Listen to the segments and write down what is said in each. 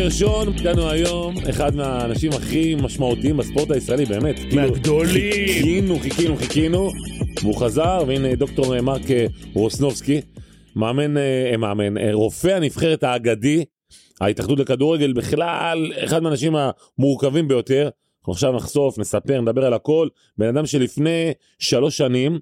גרשון, איתנו היום אחד מהאנשים הכי משמעותיים בספורט הישראלי, באמת. כאילו, מהגדולים. חיכינו, חיכינו, חיכינו, והוא חזר, והנה דוקטור אה, מרק אה, רוסנובסקי, מאמן, אה, מאמן, רופא הנבחרת האגדי, ההתאחדות לכדורגל בכלל, אחד מהאנשים המורכבים ביותר. אנחנו עכשיו נחשוף, נספר, נדבר על הכל. בן אדם שלפני שלוש שנים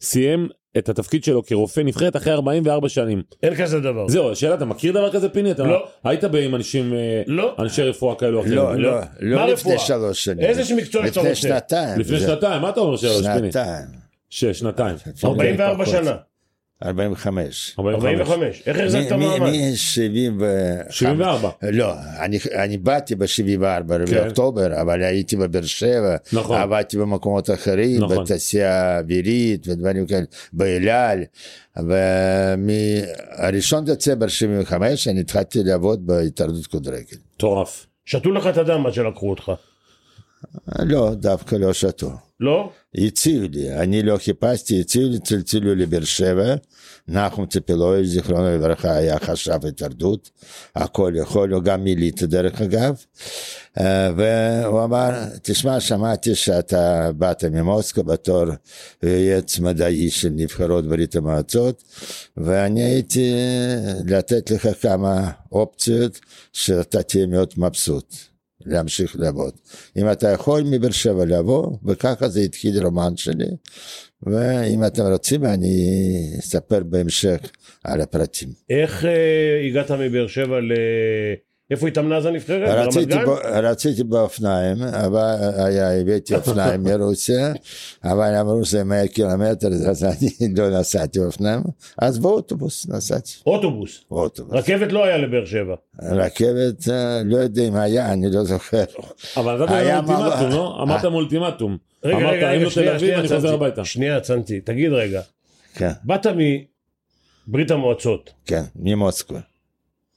סיים את התפקיד שלו כרופא נבחרת אחרי 44 שנים. אין כזה דבר. זהו, השאלה, אתה מכיר דבר כזה פיני? אתה לא. היית בא עם אנשים, אה, לא. אנשי רפואה כאלו אחרים? לא, לא, מה לא לפני רפואה? שלוש שנים. איזה מקצוע אתה לפני רוצה? שנתיים. לפני זה- שנתיים, מה אתה אומר שלוש פיני? שנתיים. שש, שנתיים. 44 פחות. שנה. 45. 45. איך החזקת מעמד? מ-70 ו... 74. לא, אני, אני באתי ב-74 כן. באוקטובר, אבל הייתי בבאר שבע, נכון. עבדתי במקומות אחרים, נכון. בתעשייה האווירית ודברים כאלה, באל על, ומ-1 דצמבר 75 אני התחלתי לעבוד בהתאחדות כדורגל. מטורף. שתו לך את הדם עד שלקחו אותך. לא, דווקא לא שתו. לא? הציעו לי, אני לא חיפשתי, הציעו לי, צלצלו לבאר שבע, נחום ציפילוי, זיכרונו לברכה, היה חשב התאחדות, הכל יכול, הוא גם מיליטה דרך אגב, אה, והוא אמר, תשמע, שמעתי שאתה באת ממוסקו בתור יועץ מדעי של נבחרות ברית המועצות, ואני הייתי לתת לך כמה אופציות שאתה תהיה מאוד מבסוט. להמשיך לעבוד. אם אתה יכול מבאר שבע לבוא, וככה זה התחיל רומן שלי, ואם אתם רוצים אני אספר בהמשך על הפרטים. איך אה, הגעת מבאר שבע ל... איפה התאמנה אז הנבחרת? ברמת רציתי, גן? ב, רציתי באופניים, אבל היה, הבאתי אופניים מרוסיה, אבל אמרו שזה 100 קילומטר, אז אני לא נסעתי באופניים, אז באוטובוס נסעתי, אוטובוס. באוטובוס. רכבת לא היה לבאר שבע. רכבת, אה, לא יודע אם היה, אני לא זוכר. אבל נתת היה לנו אולטימטום, לא? אמרת אולטימטום. רגע, רגע, רגע, לא שנייה, שנייה, צנצי. תגיד רגע, כן, באת מברית המועצות. כן, ממוסקבה.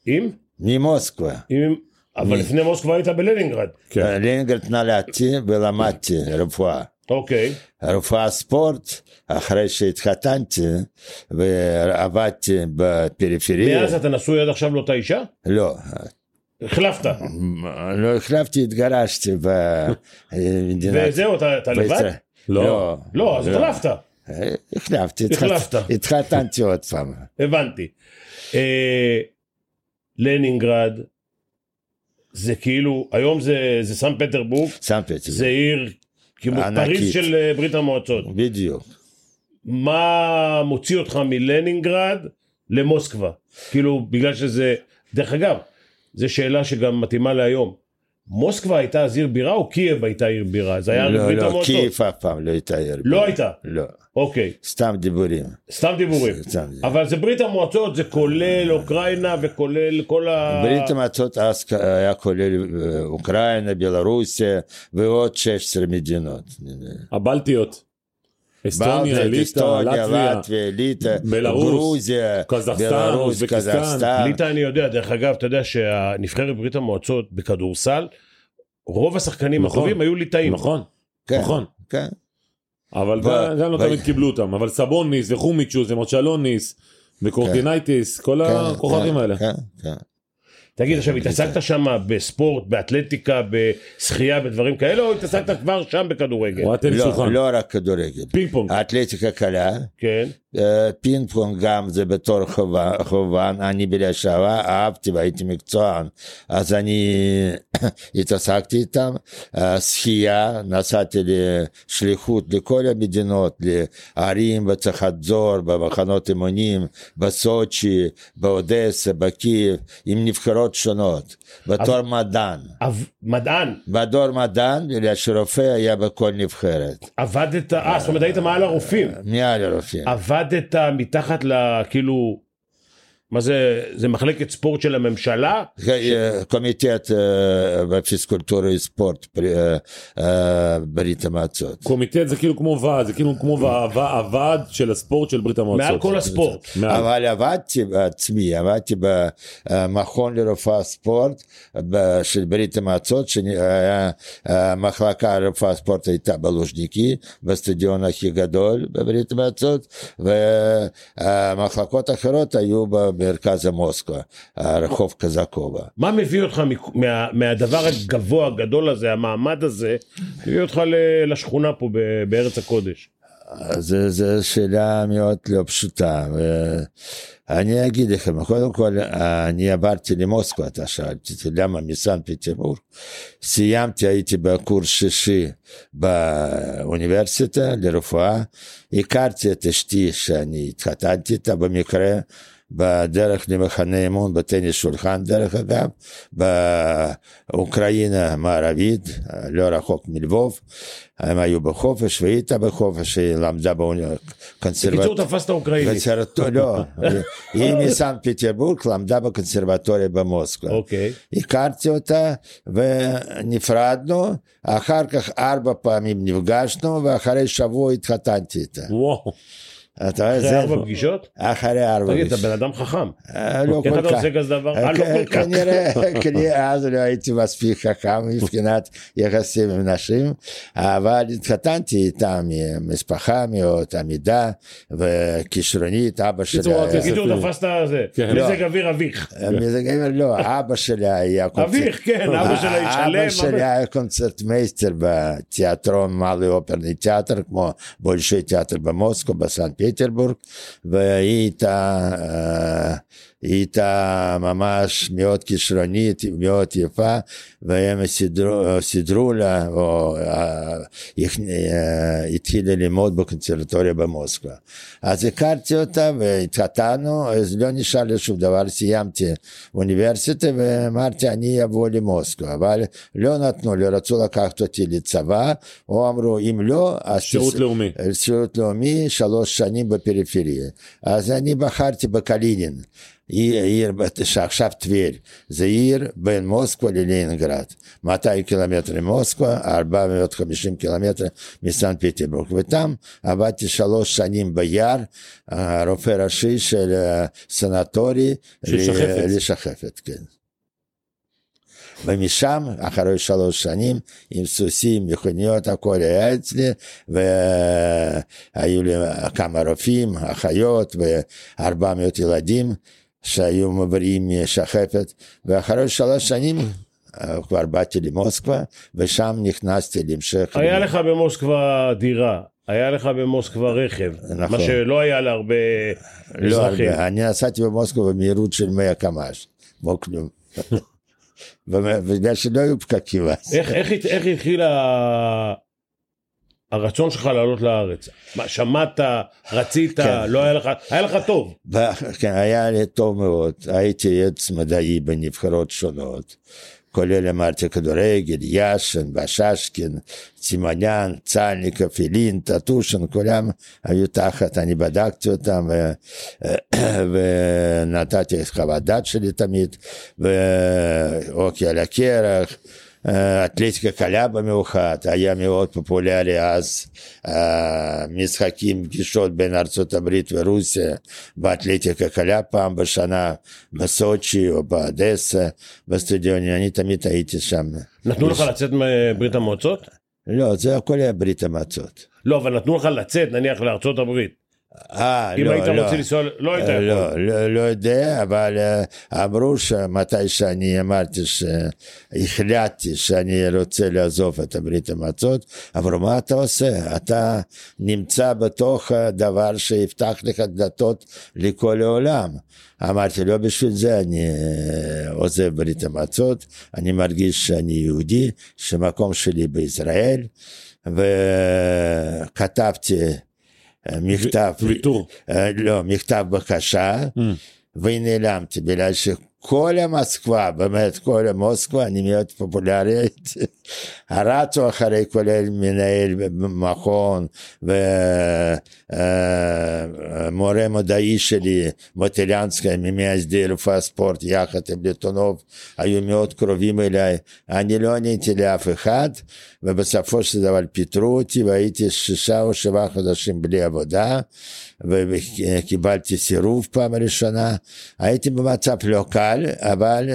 עם? ממוסקבה. עם... אבל מי? לפני מוסקבה היית בלנינגרד. כן. לנינגרד נולדתי ולמדתי רפואה. אוקיי. רפואה ספורט, אחרי שהתחתנתי ועבדתי בפריפריה. מאז אתה נשוי עד עכשיו לאותה אישה? לא, החלפת. לא החלפתי, התגרשתי במדינת... וזהו, אתה אתה לבד? בישראל. לא. לא, אז החלפת. החלפתי, החלפת. התחת- התחתנתי עוד פעם. הבנתי. לנינגרד, זה כאילו, היום זה, זה סן פטרבורג, סן פטרבורג. זה עיר כמו ענקית. פריז של אה, ברית המועצות. בדיוק. מה מוציא אותך מלנינגרד למוסקבה? כאילו, בגלל שזה, דרך אגב, זו שאלה שגם מתאימה להיום. מוסקבה הייתה אז עיר בירה או קייב הייתה עיר בירה? זה היה לא, ברית לא, המועצות. קייב אף פעם לא הייתה עיר. לא הייתה. לא, אוקיי, סתם דיבורים. סתם דיבורים. סתם דיבורים. אבל זה ברית המועצות, זה כולל אוקראינה וכולל כל ה... ברית המועצות אז היה כולל אה, אוקראינה, בלרוסיה ועוד 16 מדינות. הבלטיות. אסטוניה, לטביה. לטביה, ליטא, גרוזיה, קזחסטן, בלרוס, אוזבקיסטן. קזחסטן. ליטא אני יודע, דרך אגב, אתה יודע שהנבחרת ברית המועצות בכדורסל, רוב השחקנים נכון. הטובים היו ליטאים. נכון, כן, נכון. כן. אבל ו- גם- לא ו- תמיד קיבלו אותם. אבל סבוניס וחומיצ'וס ומוצ'לוניס וקורטינייטיס, כל כן, הכוכבים כן, האלה. כן, כן. תגיד, עכשיו התעסקת שם בספורט, באתלטיקה, בשחייה, בדברים כאלה, או התעסקת כבר שם בכדורגל? לא. לא רק כדורגל. פינג פונג. אתלטיקה קלה, כן. אה, פינג פונג גם זה בתור חובן, אני בגלל שאהבה, אהבתי והייתי מקצוען, אז אני התעסקתי איתם, אה, שחייה, נסעתי לשליחות לכל המדינות, לערים בצחדזור, במחנות אימונים, בסוצ'י, באודסה, בקייב, עם נבחרות שונות, בתור מדען. מדען, בתור מדען, בגלל שרופא היה בכל נבחרת, עבדת, אה, זאת אומרת היית מעל הרופאים. מעל הרופאים. עבדת מתחת ל... מה זה, זה מחלקת ספורט של הממשלה? אה, קומיטט אה, בפיסקולטורה וספורט פרי- אה, ברית המועצות. קומיטט זה כאילו כמו ועד, זה כאילו כמו ועד- הוועד של הספורט של ברית המועצות. מעל כל הספורט. אבל עבדתי בעצמי, עבדתי במכון לרפואה ספורט של ברית המועצות, שהמחלקה לרפואה ספורט הייתה בלוז'ניקי, בסטדיון הכי גדול בברית המועצות, והמחלקות האחרות היו ב- במרכז מוסקבה, הרחוב קזקובה. מה מביא אותך מה, מהדבר הגבוה הגדול הזה, המעמד הזה, מביא אותך לשכונה פה בארץ הקודש? זו, שאלה מאוד לא פשוטה. ואני אגיד לכם, קודם כל, אני עברתי למוסקבה, אתה שאלתי אותי למה מסן פטרבורג. סיימתי, הייתי בקורס שישי באוניברסיטה לרפואה. הכרתי את אשתי שאני התחתנתי איתה במקרה. בדרך למחנה אימון בטניס שולחן דרך אגב, באוקראינה המערבית, לא רחוק מלבוב, הם היו בחופש והיא הייתה בחופש, היא למדה בקונסרבטוריה. בקיצור תפסת אוקראינית. לא, היא מסן פטרבורג למדה בקונסרבטוריה במוסקבה. אוקיי. הכרתי אותה ונפרדנו, אחר כך ארבע פעמים נפגשנו ואחרי שבוע התחתנתי איתה. וואו. אתה רואה, אחרי זה ארבע פגישות? אחרי ארבע תגיד, אתה פגישות. בן אדם חכם. אה, לא איך כל אתה כך. עושה כזה דבר? אה, לא כל כך. כנראה, כנראה אז לא הייתי מספיק חכם מבחינת יחסים עם נשים, אבל התחתנתי איתם משפחה מאוד עמידה וכישרונית, אבא שלה... בקיצור לא. תפסת זה. כן. מזג אוויר אביך. מזג האוויר, לא, אבא שלי היה קונצרט... אביך, כן, אבא שלה אבא ישלם. שלי היה קונצרטמייסטר בתיאטרון מעלי אופרני תיאטר, כמו בולשי תיאטר במוסקו, בסן פטרבורג, והיא הייתה, אה, היא הייתה ממש מאוד כישרונית, מאוד יפה, והם סידרו, סידרו לה, או אה, אה, התחילה ללמוד בקונסרבטוריה במוסקבה. אז הכרתי אותה והתחתנו, אז לא נשאר לי שום דבר, סיימתי אוניברסיטה ואמרתי אני אבוא למוסקבה, אבל לא נתנו לי, רצו לקחת אותי לצבא, או אמרו אם לא, אז שירות תס- לאומי. שירות לאומי, שלוש שנים בפריפריה. אז אני בחרתי בקלינין, עיר, עיר שעכשיו טבריה, זה עיר בין מוסקבה ללנינגרד, 200 קילומטר ממוסקבה, 450 קילומטר מסן פטרבורג, ותם עבדתי שלוש שנים ביער, הרופא ראשי של סנטורי. לשחפת, כן. ומשם, אחרי שלוש שנים, עם סוסים, מכוניות, הכל היה אצלי, והיו לי כמה רופאים, אחיות, וארבע מאות ילדים שהיו מבריאים משחפת, ואחרי שלוש שנים אה, כבר באתי למוסקבה, ושם נכנסתי להמשך. היה לך במוסקבה דירה, היה לך במוסקבה רכב, נכון. מה שלא היה להרבה לא אזרחים. הרבה, אני נסעתי במוסקבה במהירות של 100 קמ"ש, כמו כלום. בגלל שלא היו פקקים אז. איך, איך, איך התחיל ה- הרצון שלך לעלות לארץ? מה, שמעת, רצית, כן. לא היה לך, היה לך טוב. כן, היה לי טוב מאוד, הייתי עץ מדעי בנבחרות שונות, כולל אמרתי כדורגל, יאשן, בששקין, צימניאן, צלניקוב, אילין, טטושין, כולם היו תחת, אני בדקתי אותם ו... ונתתי את חוות דעת שלי תמיד, ואוקי על הקרח. אה, אתלטיקה קלה במיוחד, היה מאוד פופולרי אז, אה, משחקים, פגישות בין ארצות הברית ורוסיה באתלטיקה קלה פעם בשנה, בסוצ'י או באדסה, בסטודיונים, אני תמיד הייתי שם. נתנו לך לצאת מברית המועצות? לא, זה הכל היה ברית המועצות. לא, אבל נתנו לך לצאת, נניח לארצות הברית. אה, אם לא, היית לא. רוצה לנסוע, לא היית יכול. לא, לא, לא יודע, אבל אה, אמרו שמתי שאני אמרתי שהחלטתי שאני רוצה לעזוב את ברית המועצות, אמרו מה אתה עושה? אתה נמצא בתוך הדבר שיפתח לך דלתות לכל העולם. אמרתי לא בשביל זה אני אה, עוזב ברית המועצות, אני מרגיש שאני יהודי, שמקום שלי בישראל, וכתבתי אה, מכתב, ויתור. אה, לא, מכתב בקשה, Mm. ונעלמתי, בגלל שכל המוסקבה, באמת כל המוסקבה, אני מאוד פופולרית, רצו אחרי כולל מנהל מכון ומורה מדעי שלי, מוטליאנסקי, ממייסדי רפואה ספורט, יחד עם ליטונוב, היו מאוד קרובים אליי, אני לא עניתי לאף אחד, ובסופו של דבר פיטרו אותי והייתי שישה או שבעה חודשים בלי עבודה, וקיבלתי סירוב פעם ראשונה, הייתי במצב לא קל, אבל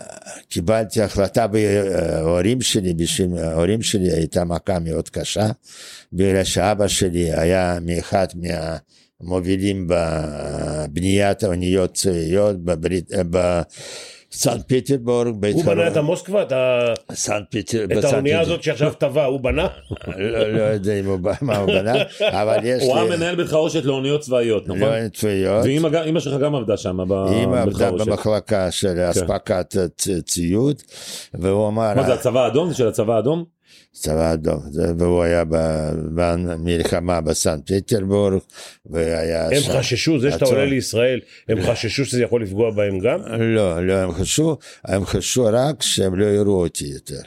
אה, קיבלתי החלטה בהורים שלי, בשביל ההורים שלי הייתה מכה מאוד קשה, בגלל שאבא שלי היה מאחד מובילים בבניית האוניות צבאיות בברית- בסנט פטרבורג. הוא בנה את המוסקבה, את ה- סנט פטר... את בסנט האונייה הזאת שעכשיו טבע, הוא בנה? לא לא יודע אם הוא ב- מה הוא בנה, אבל יש הוא היה לי... מנהל בית חרושת לאוניות צבאיות, נכון? לא צבאיות. אמא שלך גם עבדה שם ב- היא בבית עבדה חרושת. במחלקה של אספקת צ- ציוד, והוא אמר, מה זה הצבא האדום? זה של הצבא האדום? צבא אדום, והוא היה במלחמה בסנט פטרבורג, והיה הם שם- חששו, זה שאתה. עולה לישראל, הם חששו שזה יכול לפגוע בהם גם? לא, לא, הם חשבו, הם חשבו רק שהם לא יראו אותי יותר.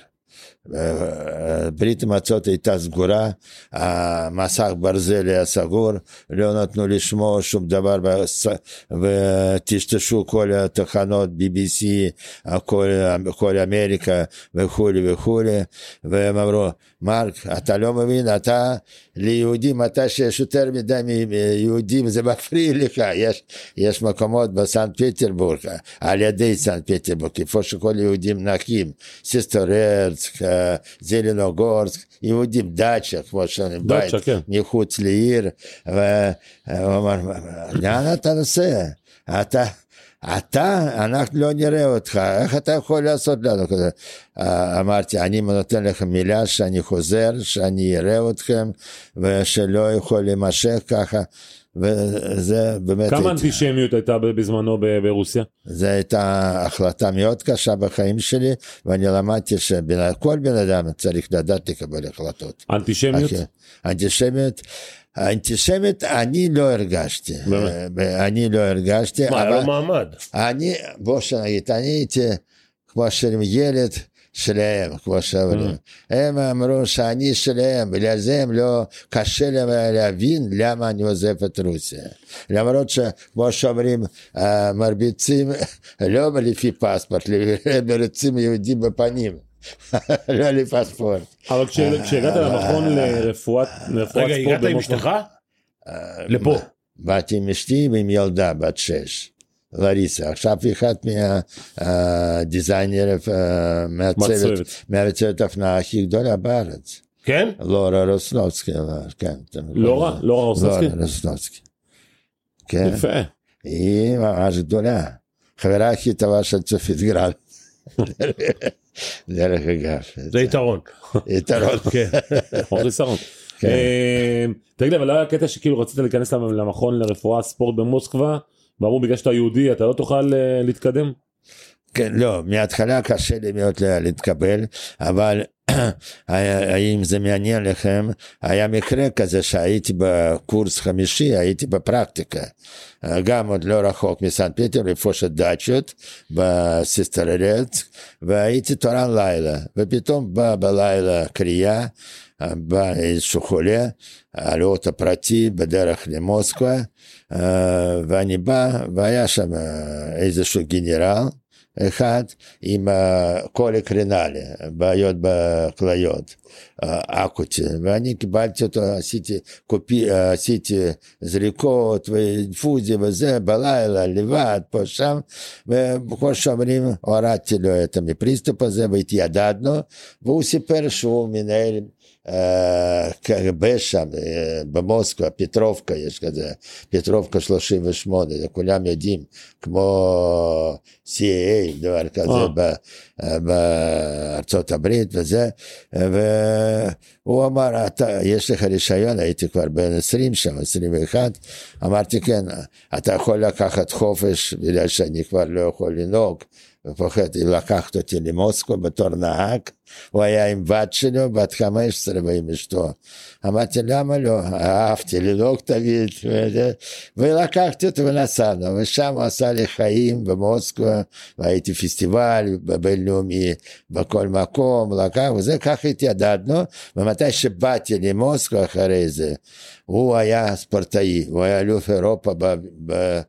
ברית המועצות הייתה סגורה, המסך ברזל היה סגור, לא נתנו לשמוע שום דבר, וטשטשו כל התחנות BBC, כל, כל אמריקה וכולי וכולי, והם אמרו, מרק, אתה לא מבין, אתה ליהודים, אתה שיש יותר מדי מיהודים, זה מפריע לך, יש, יש מקומות בסנט פטרבורג, על ידי סנט פטרבורג, איפה שכל יהודים נחים, סיסטוררץ, זלינוגורסק, יהודים דאצ'ה, כמו שאני בית, כן. מחוץ לעיר, והוא אמר, לאן אתה נוסע? אתה... אתה, אנחנו לא נראה אותך, איך אתה יכול לעשות לנו כזה? אמרתי, אני נותן לכם מילה שאני חוזר, שאני אראה אתכם, ושלא יכול להימשך ככה, וזה באמת, כמה הייתי- אנטישמיות הייתה בזמנו ב- ברוסיה? זו הייתה החלטה מאוד קשה בחיים שלי, ואני למדתי שכל בן אדם צריך לדעת לקבל החלטות. אנטישמיות? אנטישמיות, האנטישמיות אני לא הרגשתי, באמת? אה, אני לא הרגשתי, מה, היה לו מעמד? אני, בוא שנגיד, אני הייתי כמו של ילד שלהם, כמו שאומרים. הם אמרו שאני שלהם, בגלל זה הם לא, קשה להם להבין למה אני עוזב את רוסיה. למרות שכמו שאומרים, אה, מרביצים לא לפי פספורט, מרביצים יהודים בפנים, לא לפספורט. אבל כש- כשהגעת למכון לרפואת לרפואת רגע, ספורט הגעת עם אשתך? לפה. באתי עם אשתי ועם ילדה בת שש, לריסה. עכשיו היא אחת מהדיזיינרית, מהצוות, האופנה הכי גדולה בארץ. כן? לורה רוסנובסקי, כן. לורה? לורה רוסנובסקי? לורה רוסנובסקי. כן, יפה. היא ממש גדולה. חברה הכי טובה של צופית גרל. דרך אגב. זה יתרון. יתרון. כן. עוד. אה, תגיד לי, אבל לא היה קטע שכאילו רצית להיכנס למ- למכון לרפואה ספורט במוסקבה, ואמרו בגלל שאתה יהודי אתה לא תוכל אה, להתקדם? כן, לא, מההתחלה קשה לי מאוד לה- להתקבל, אבל האם זה מעניין לכם, היה מקרה כזה שהייתי בקורס חמישי, הייתי בפרקטיקה, גם עוד לא רחוק מסן פטר, איפה שדאצ'ות, בסיסטרלץ, והייתי תורן לילה, ופתאום בא בלילה קריאה, בא איזשהו חולה, על אוטו פרטי בדרך למוסקבה, ואני בא, והיה שם איזשהו גנרל, אחד עם קוליק רינלי, בעיות בכליות, אקוטי, ואני קיבלתי אותו, עשיתי, קופי, עשיתי זריקות ואינפוזיה וזה, בלילה, לבד, פה שם, וכמו שאומרים, הורדתי לו את המפריסטופ הזה והתיידדנו, והוא סיפר שהוא מנהל אה, קג"ב שם, אה, במוסקבה, פטרובקה יש כזה, פטרובקה 38, זה כולם יודעים, כמו CAA, דבר כזה, אה. ב- אה, בארצות הברית וזה, והוא אמר, אתה, יש לך רישיון, הייתי כבר בן 20 שם, 21, אמרתי כן, אתה יכול לקחת חופש, בגלל שאני כבר לא יכול לנהוג, ופוחד לקחת אותי למוסקו בתור נהג, הוא היה עם בת שלו, בת 15 ועם אשתו. אמרתי, למה לא? אהבתי לנהוג תמיד, ולקחתי אותו ונסענו, ושם הוא עשה לי חיים במוסקבה, והייתי פסטיבל בינלאומי בכל מקום, לקח, וזה ככה התיידדנו, ומתי שבאתי למוסקבה אחרי זה, הוא היה ספורטאי, הוא היה אלוף אירופה ב- ב-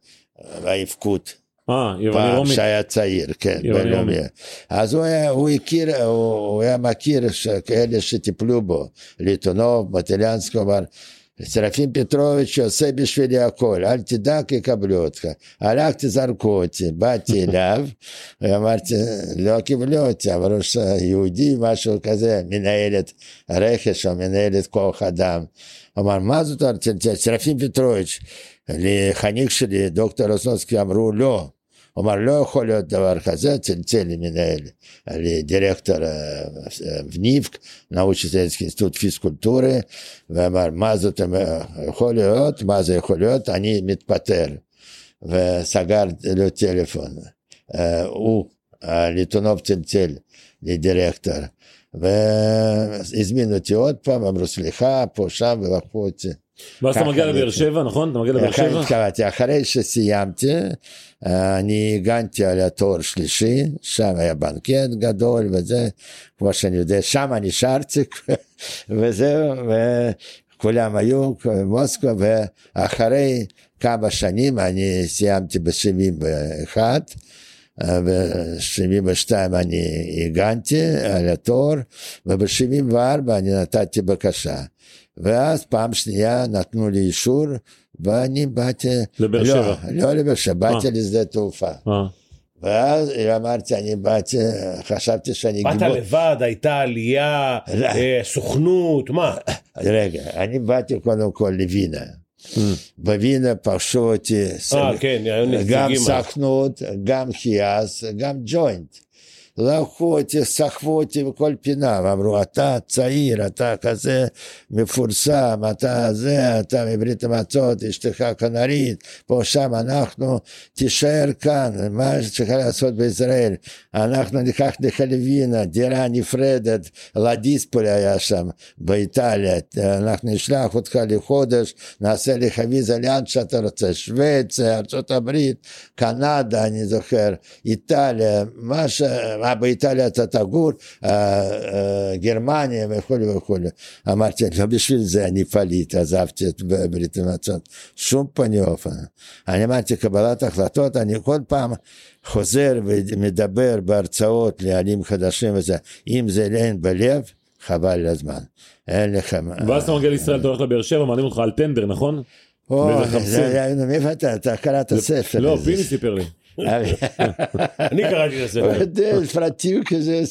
באבקות. אה, יווני רומי. שהיה צעיר, כן, בינלאומי. אז הוא, היה, הוא הכיר, הוא, הוא היה מכיר כאלה שטיפלו בו, ליטונוב, מטליאנסקי, אמר, סרפים פטרוביץ' עושה בשבילי הכל, אל תדאג יקבלו אותך. הלכתי זרקו אותי, באתי אליו, ואמרתי, לא קיבלו אותי, אמרו שיהודי, משהו כזה, מנהלת רכש או מנהלת כוח אדם. אמר, מה זאת אומרת, סרפים פטרוביץ', לחניך שלי, דוקטור אוסנוסקי, אמרו לא. הוא אמר, לא יכול להיות דבר כזה, צלצל למנהל, לדירקטור וניבק, אה, אה, נאוצ'סטיינסקי אינסטוט פיסקולטורי, ואמר, מה זאת יכול להיות, מה זה יכול להיות, אני מתפטר. וסגר לו טלפון. אה, הוא, ליטונוב צלצל לדירקטור. והזמינו אותי עוד פעם, אמרו סליחה, פה, שם, ולקחו אותי. ואז אתה מגיע לבאר שבע, נכון? אתה מגיע לבאר שבע? אחרי שסיימתי, אני הגנתי על התואר שלישי, שם היה בנקט גדול וזה, כמו שאני יודע, שם נשארתי וזהו, וכולם היו במוסקבה, ואחרי כמה שנים אני סיימתי ב-71, ב-72 אני הגנתי על התואר, וב-74 אני נתתי בקשה. ואז פעם שנייה נתנו לי אישור, ואני באתי... לבאר שבע. לא, לא לבאר שבע, באתי לשדה תעופה. אה. ואז אמרתי, אני באתי, חשבתי שאני באת לבד, הייתה עלייה, אה, סוכנות, מה? רגע, אני באתי קודם כל לווינה. בווינה פגשו אותי אה, כן, גם. סוכנות, גם חיאס, גם ג'וינט. לקחו אותי, סחבו אותי בכל פינה, ואמרו, אתה צעיר, אתה כזה מפורסם, אתה זה, אתה מברית המועצות, אשתך כנרית, פה שם אנחנו, תישאר כאן, מה שצריך לעשות בישראל? אנחנו ניקח לך לווינה, דירה נפרדת, לדיספולי היה שם, באיטליה, אנחנו נשלח אותך לחודש, נעשה לך ויזה לאן שאתה רוצה, שווציה, ארה"ב, קנדה, אני זוכר, איטליה, מה ש... מה באיטליה אתה תגור, גרמניה וכולי וכולי. אמרתי, לא בשביל זה אני פליט, עזבתי את ברית המועצות, שום פנים ואופן. אני אמרתי, קבלת החלטות, אני כל פעם חוזר ומדבר בהרצאות לעלים חדשים וזה, אם זה אין בלב, חבל על הזמן, אין לכם... ואז אתה מגיע לישראל, אתה הולך לבאר שבע, מעלים אותך על טנדר, נכון? או, מאיפה אתה, אתה קראת ספר. לא. פיני סיפר לי. אני קראתי. יודע, פרטים כזה.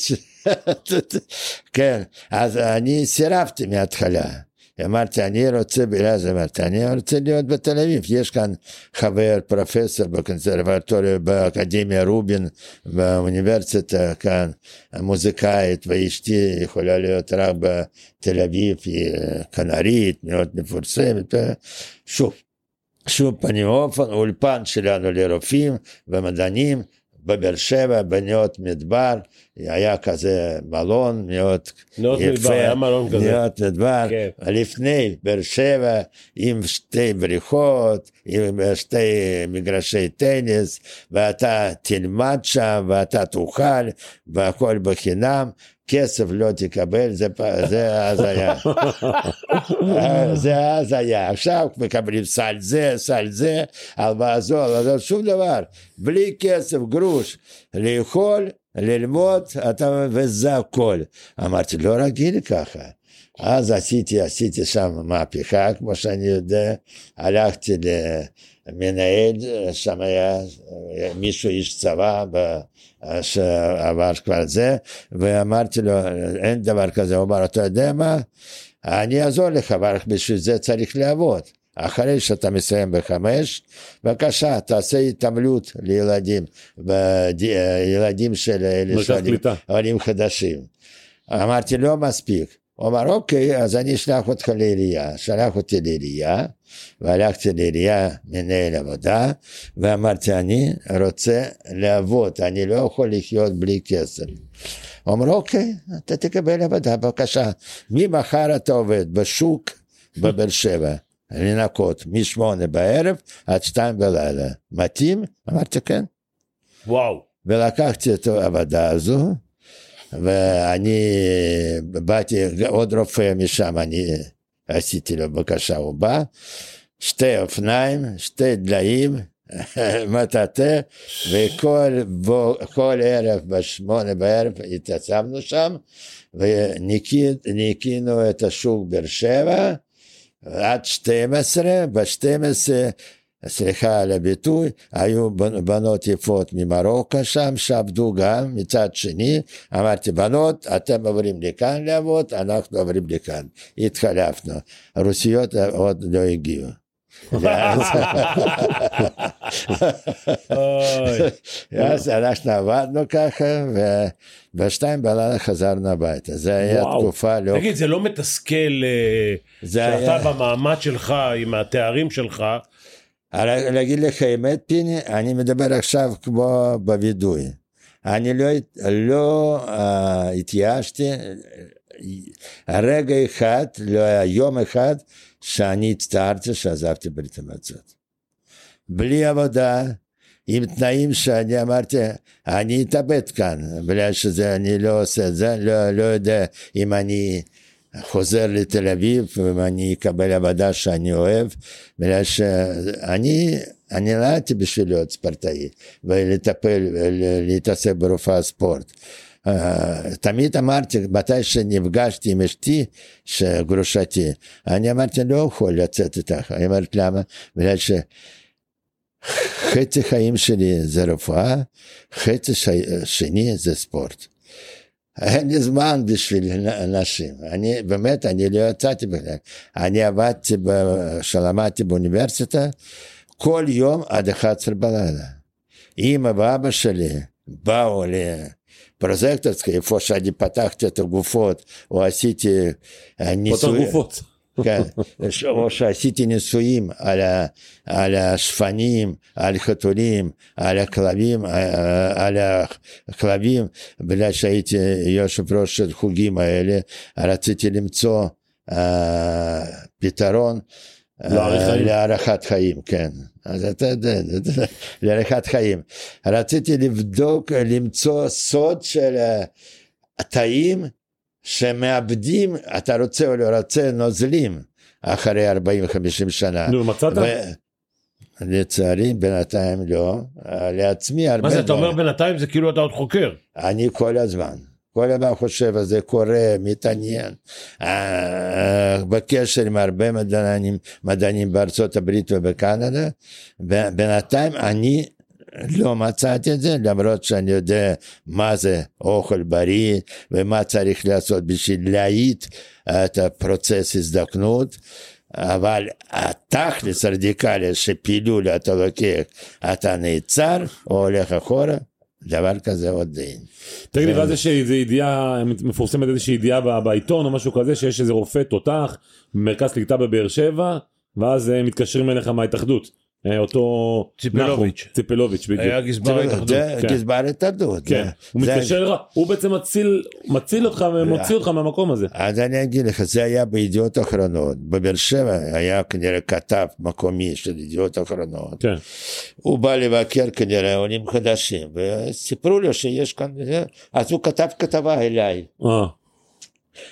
כן, אז אני סירבתי מההתחלה. אמרתי, אני רוצה, אז אמרתי, אני רוצה להיות בתל אביב. יש כאן חבר, פרופסור בקונסרבטוריה, באקדמיה רובין, באוניברסיטה כאן, מוזיקאית, ואשתי יכולה להיות רק בתל אביב, היא כנרית, מאוד מפורסמת. שוב, שוב פנים ואופן, אולפן שלנו לרופאים ומדענים בבאר שבע, בנאות מדבר, היה כזה מלון מאוד נאות מדבר, היה מלון כזה. נאות מדבר, כן. לפני באר שבע, עם שתי בריכות, עם שתי מגרשי טניס, ואתה תלמד שם, ואתה תאכל, והכל בחינם. כסף לא תקבל, זה, זה הזיה. זה הזיה. עכשיו מקבלים סל זה, סל זה, הלוואה זו, הלוואה זו, שום דבר. בלי כסף, גרוש. לאכול, ללמוד, אתה, וזה הכל. אמרתי, לא רגיל ככה. אז עשיתי, עשיתי שם מהפכה, כמו שאני יודע. הלכתי למנהל, שם היה מישהו, איש צבא, שעבר כבר זה, ואמרתי לו, אין דבר כזה. הוא אמר, אתה יודע מה? אני אעזור לך, אבל בשביל זה צריך לעבוד. אחרי שאתה מסיים בחמש, בבקשה, תעשה התעמלות לילדים, בד- ילדים של אלה שעולים חדשים. אמרתי, לא מספיק. הוא אמר, אוקיי, אז אני אשלח אותך לעירייה. שלח אותי לעירייה, והלכתי לעירייה, מנהל עבודה, ואמרתי, אני רוצה לעבוד, אני לא יכול לחיות בלי כסף. הוא אמר, אוקיי, אתה תקבל עבודה, בבקשה. ממחר אתה עובד בשוק בבאר שבע, לנקות, משמונה בערב עד שתיים בלילה. מתאים? אמרתי, כן. וואו. ולקחתי את העבודה הזו, ואני באתי, עוד רופא משם, אני עשיתי לו בקשה, הוא בא, שתי אופניים, שתי דליים, מטאטא, וכל בו, ערב בשמונה בערב התייצבנו שם, וניקינו את השוק באר שבע, עד 12, ב-12, סליחה על הביטוי, היו בנ- בנות יפות ממרוקו שם, שעבדו גם מצד שני, אמרתי, בנות, אתם עוברים לכאן לעבוד, אנחנו עוברים לכאן. התחלפנו. הרוסיות עוד לא הגיעו. אז אנחנו עבדנו ככה, ובשתיים בלילה חזרנו הביתה. זה היה. תקופה לא... תגיד, זה לא מתסכל אה, שאתה. במעמד שלך, עם התארים שלך, להגיד לך האמת, פיני, אני מדבר עכשיו כמו בווידוי. אני לא, לא uh, התייאשתי, רגע אחד, לא היה יום אחד, שאני הצטערתי שעזבתי ברית המועצות. בלי עבודה, עם תנאים שאני אמרתי, אני אתאבד כאן, בגלל שזה, אני לא עושה את זה, לא, לא יודע אם אני חוזר לתל אביב, ואם אני אקבל עבודה שאני אוהב, בגלל שאני, אני נולדתי בשביל להיות ספורטאי, ולטפל, להתעסק ברופאה ספורט. Uh, תמיד אמרתי, מתי שנפגשתי עם אשתי, שגרושתי, אני אמרתי, לא יכול לצאת איתך. היא אומרת, למה? בגלל ש... חצי חיים שלי זה רפואה, חצי. שני זה ספורט. אין לי זמן בשביל נשים. אני, באמת, אני לא יצאתי בכלל. אני עבדתי, כשלמדתי באוניברסיטה, כל יום עד 11 בלילה. אמא ואבא שלי באו לפרוזקטורסקי, איפה שאני פתחתי את הגופות, או עשיתי פותר ניסוי... גופות. כן, או שעשיתי ניסויים על, ה, על השפנים, על חתולים, על הכלבים, אה, על הכלבים, בגלל שהייתי יושב ראש של חוגים האלה, רציתי למצוא uh, פתרון אה, להאריך חיים. כן. אז אתה יודע, להארכת חיים. רציתי לבדוק, למצוא סוד של התאים שמאבדים, אתה רוצה או לא רוצה, נוזלים אחרי 40-50 שנה. נו, מצאת? לצערי, בינתיים לא. לעצמי הרבה מה זה, אתה אומר דברים. בינתיים זה כאילו אתה עוד חוקר. אני כל הזמן. כל הזמן חושב על זה, קורא, מתעניין. אה, בקשר עם הרבה מדענים, מדענים בארצות הברית ובקנדה. בינתיים אני לא מצאתי את זה, למרות שאני יודע מה זה אוכל בריא ומה צריך לעשות בשביל להאיט את הפרוצס הזדקנות. אבל התכלס הרדיקלי שפילול אתה לוקח, אתה נעצר או הולך אחורה, דבר כזה עוד אין. תגיד לי, זה- ואז יש איזו ידיעה, מפורסמת איזושהי ידיעה בעיתון או משהו כזה, שיש איזה רופא תותח, מרכז קליטה בבאר שבע, ואז מתקשרים אליך מההתאחדות. אה, אותו... ציפלוביץ'. ציפלוביץ', בדיוק. היה גזבר ההתאחדות. כן. גזבר התאחדות. כן, זה- הוא זה- מתקשר לך, הוא בעצם מציל, מציל אותך ומוציא אותך מהמקום הזה. אז אני אגיד לך, זה היה בידיעות אחרונות. בבאר שבע היה כנראה כתב מקומי של ידיעות אחרונות. כן. הוא בא לבקר כנראה עולים חדשים, וסיפרו לו שיש כאן, אז הוא כתב כתבה אליי.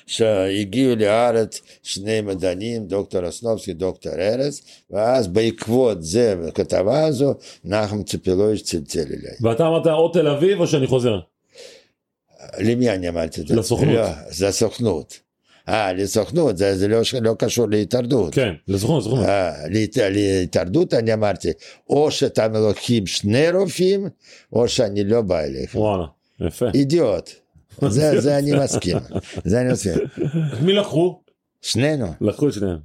שהגיעו לארץ שני מדענים, דוקטור אסנובסקי, דוקטור ארז, ואז בעקבות זה, בכתבה הזו, נחם ציפילוביץ' צלצל אליי. ואתה אמרת או תל אביב או שאני חוזר. למי אני אמרתי את זה? לסוכנות. לא, זה הסוכנות. אה, לסוכנות, זה, זה לא, לא קשור להתאחדות. כן, לסוכנות, לסוכנות. אה, להת- להתאחדות אני אמרתי, או שאתם לוקחים שני רופאים, או שאני לא בא אליך. וואלה, יפה. אידיוט. זה, זה אני מסכים. זה אני מסכים. את מי לקחו? שנינו, לקחו את שניהם. את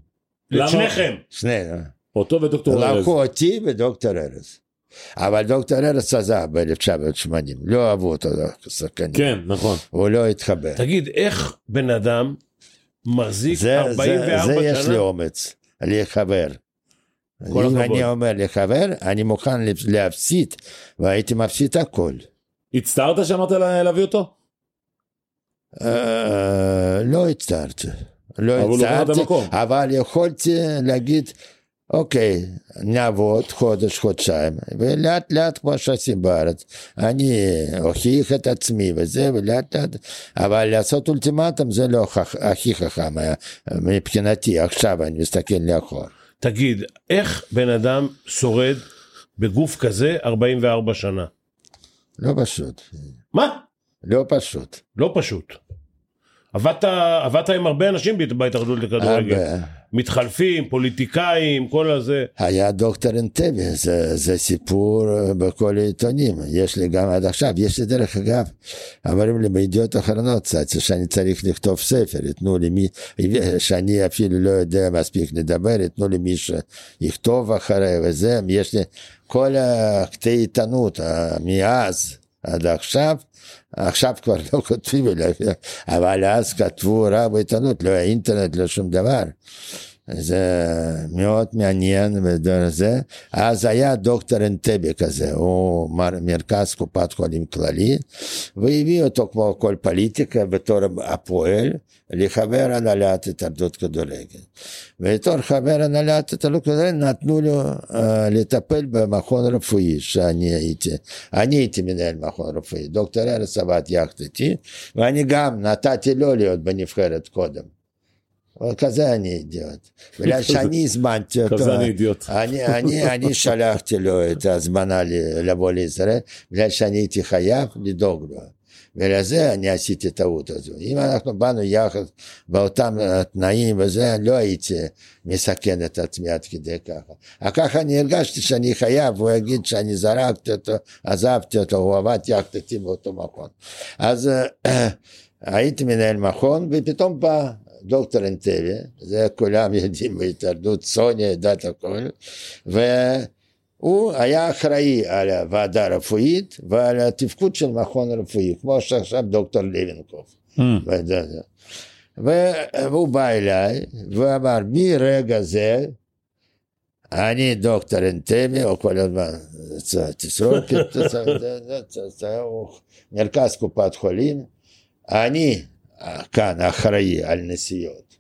למה? שניכם. שנינו. אותו ודוקטור ארז. לקחו אותי ודוקטור ארז. אבל דוקטור ארז עזב ב-1980, לא אהבו אותו כשחקנים. כן, נכון. הוא לא התחבר. תגיד, איך בן אדם מחזיק זה, זה, 44 זה יש לי שנה? אומץ, לחבר. אם הכבוד. אני אומר לחבר, אני מוכן להפסיד, והייתי מפסיד הכל. הצטערת שאמרת לה- להביא אותו? אה, לא הצטערתי. לא לא הצטערתי. אבל יכולתי להגיד, אוקיי, נעבוד חודש, חודשיים, ולאט לאט כמו שעושים בארץ. אני אוכיח את עצמי וזה, ולאט לאט, אבל לעשות אולטימטום זה לא הכי חכם מבחינתי, עכשיו אני מסתכל לאחור. תגיד, איך בן אדם שורד בגוף כזה 44 שנה? לא פשוט, מה? לא פשוט. לא פשוט. עבדת, עבדת עם הרבה אנשים בהת- בהתאחדות לכדורגל. מתחלפים, פוליטיקאים, כל הזה. היה דוקטור אנטבי, זה, זה סיפור אה, בכל העיתונים, יש לי גם עד עכשיו, יש לי דרך אגב, אומרים לי בידיעות אחרונות קצת, שאני צריך לכתוב ספר, ייתנו לי מי, שאני אפילו לא יודע מספיק לדבר, ייתנו לי מי שיכתוב אחרי וזה, יש לי כל הקטעי עיתונות אה, מאז עד עכשיו, עכשיו כבר לא כותבים אבל אז כתבו רק בעיתונות, לא היה אינטרנט, לא שום דבר. זה מאוד מעניין הזה. אז היה דוקטור אנטבי כזה, הוא מר- מרכז קופת חולים כללי, והביא אותו כמו כל פוליטיקה בתור הפועל לחבר הנהלת התאחדות כדורגל. בתור חבר הנהלת התאחדות כדורגל נתנו לו uh, לטפל במכון רפואי שאני הייתי, אני הייתי מנהל מכון רפואי, דוקטור ארץ עבד יחד איתי, ואני גם נתתי לו להיות בנבחרת קודם. אבל כזה אני אידיוט. בגלל שאני הזמנתי אותו. כזה אני אידיוט. אני, אני, אני שלחתי לו את ההזמנה ל- לבוא לישראל, בגלל שאני הייתי חייב לדאוג לו. ולזה אני עשיתי טעות הזו. אם אנחנו באנו יחד באותם תנאים וזה, לא הייתי מסכן את עצמי עד כדי ככה. אבל ככה אני הרגשתי שאני חייב, הוא יגיד שאני זרקתי אותו, עזבתי אותו, הוא עבד יחד איתי באותו מכון. אז אה, הייתי מנהל מכון, ופתאום בא דוקטור אנטבי, זה כולם יודעים בהתאחדות, סוניה יודעת הכל, והוא היה אחראי על הוועדה הרפואית ועל התפקוד של מכון רפואי, כמו שעכשיו דוקטור לוינקוף. והוא בא אליי ואמר מרגע זה אני דוקטור אנטמי או כל הזמן תסרוקת, הוא מרכז קופת חולים, אני כאן אחראי על נסיעות.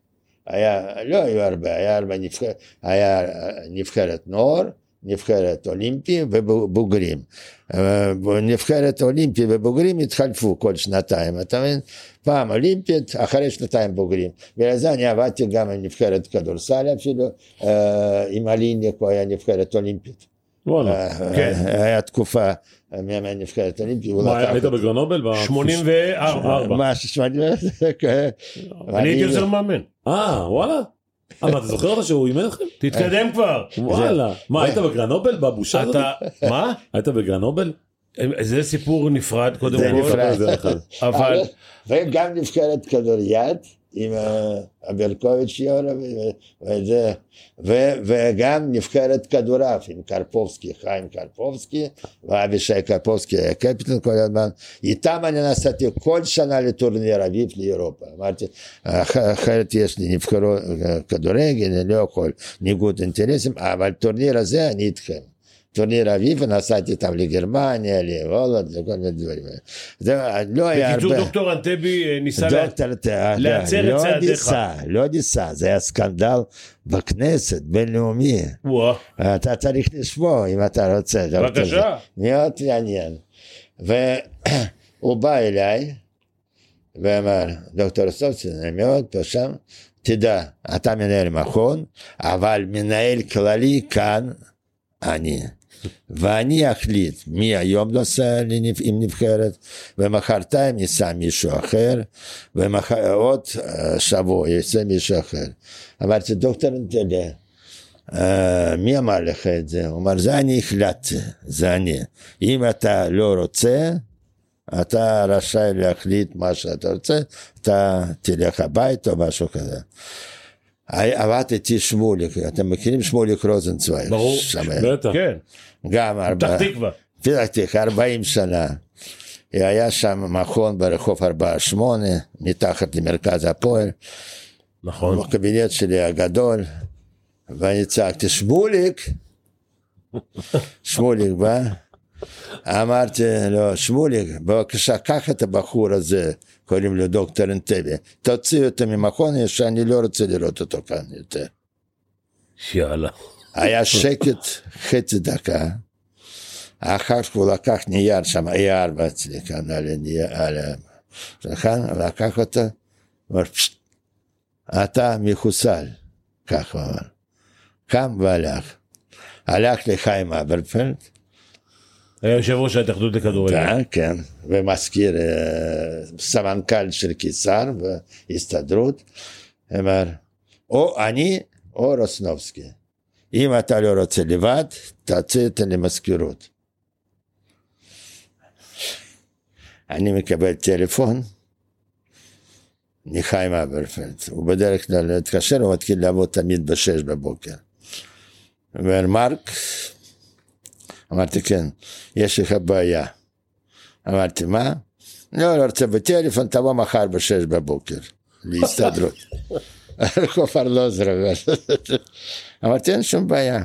היה, לא היו הרבה, היה, הרבה נבחר, היה נבחרת נוער, נבחרת אולימפי ובוגרים. נבחרת אולימפי ובוגרים התחלפו כל שנתיים, אתה מבין? פעם אולימפית, אחרי שנתיים בוגרים. בגלל זה אני עבדתי גם עם נבחרת כדורסל אפילו, אה, עם הליניק הוא היה נבחרת אולימפית. וואלה. אה, כן. היה תקופה מאמן נבחרת אולימפית. הוא מה, היית. בגרנובל? ב- 84. ארבע. מה, שמונים? כן. אני הייתי עוזר מאמן. אה, וואלה? אה, מה, אתה זוכר אותה שהוא אימן אתכם? תתקדם כבר. וואלה. מה, היית בגרנובל? בבושה הזאת? מה? היית בגרנובל? זה סיפור נפרד קודם כל, נפרד. זה אחד. אבל וגם נבחרת כדוריד עם אה, אברקוביץ' יורה ו- וזה, ו- וגם נבחרת כדורעף עם קרפובסקי, חיים קרפובסקי ואבישי קרפובסקי היה קפטן כל הזמן, איתם אני נסעתי כל שנה לטורניר אביב לאירופה, אמרתי "אח- אחרת יש לי נבחרות אה, כדורגל, אני לא יכול ניגוד אינטרסים, אבל טורניר הזה אני איתכם. טורניר אביב ונסעתי איתם לגרמניה, להולנד, לכל מיני דברים. זה לא היה בקיצור הרבה. דוקטור אנטבי ניסה. דוקטור, להצר את לא צעדיך. ניסה, לא ניסה, זה היה סקנדל בכנסת, בינלאומי. אתה צריך לשמוע אם אתה רוצה. בבקשה. מאוד מעניין. והוא בא אליי ואמר, דוקטור סופסון, אני מאוד פה שם, תדע, אתה מנהל מכון, אבל מנהל כללי כאן אני. ואני אחליט מי היום נוסע עם נבחרת, ומחרתיים ייסע מישהו אחר, ועוד שבוע ייסע מישהו אחר. אמרתי, דוקטור נטלה, אה, מי אמר לך את זה? הוא אמר, זה אני החלטתי, זה אני. אם אתה לא רוצה, אתה רשאי להחליט מה שאתה רוצה, אתה תלך הביתה או משהו כזה. עבד איתי שמוליק, אתם מכירים שמוליק רוזנצוויג? ברור. בטח. כן, גם ארבע, פתח תקווה. פתח תקווה, 40 שנה. היה שם מכון ברחוב 48, מתחת למרכז הפועל. נכון. בקבינט שלי הגדול, ואני צעקתי, שמוליק, שמוליק בא, אמרתי לו, שמוליק, בבקשה, קח את הבחור הזה, קוראים לו דוקטור אנטבי, תוציא אותו ממכון, שאני לא רוצה לראות אותו כאן יותר. יאללה. היה שקט חצי דקה, אחר כך הוא לקח נייר שם, A4 אצלי כאן על השולחן, לקח אותו, אמר, "פשט, אתה מחוסל, כך הוא אמר. קם והלך. הלך לחיים אברפלד, היה יושב ראש ההתאחדות לכדורגל. כן, כן, ומזכיר אה, סמנכ"ל של קיסר והסתדרות, אמר, או אני או רוסנובסקי. אם אתה לא רוצה לבד, תצא את למזכירות. אני מקבל טלפון מחיים אברפלד, הוא בדרך כלל להתקשר, הוא מתחיל לעבוד תמיד בשש בבוקר. אומר, מרק, אמרתי, כן, יש לך בעיה. אמרתי, מה? לא, לא רוצה בטלפון, תבוא מחר בשש בבוקר, להסתדרות. רחוב ארלוזרוב. אמרתי, אין שום בעיה.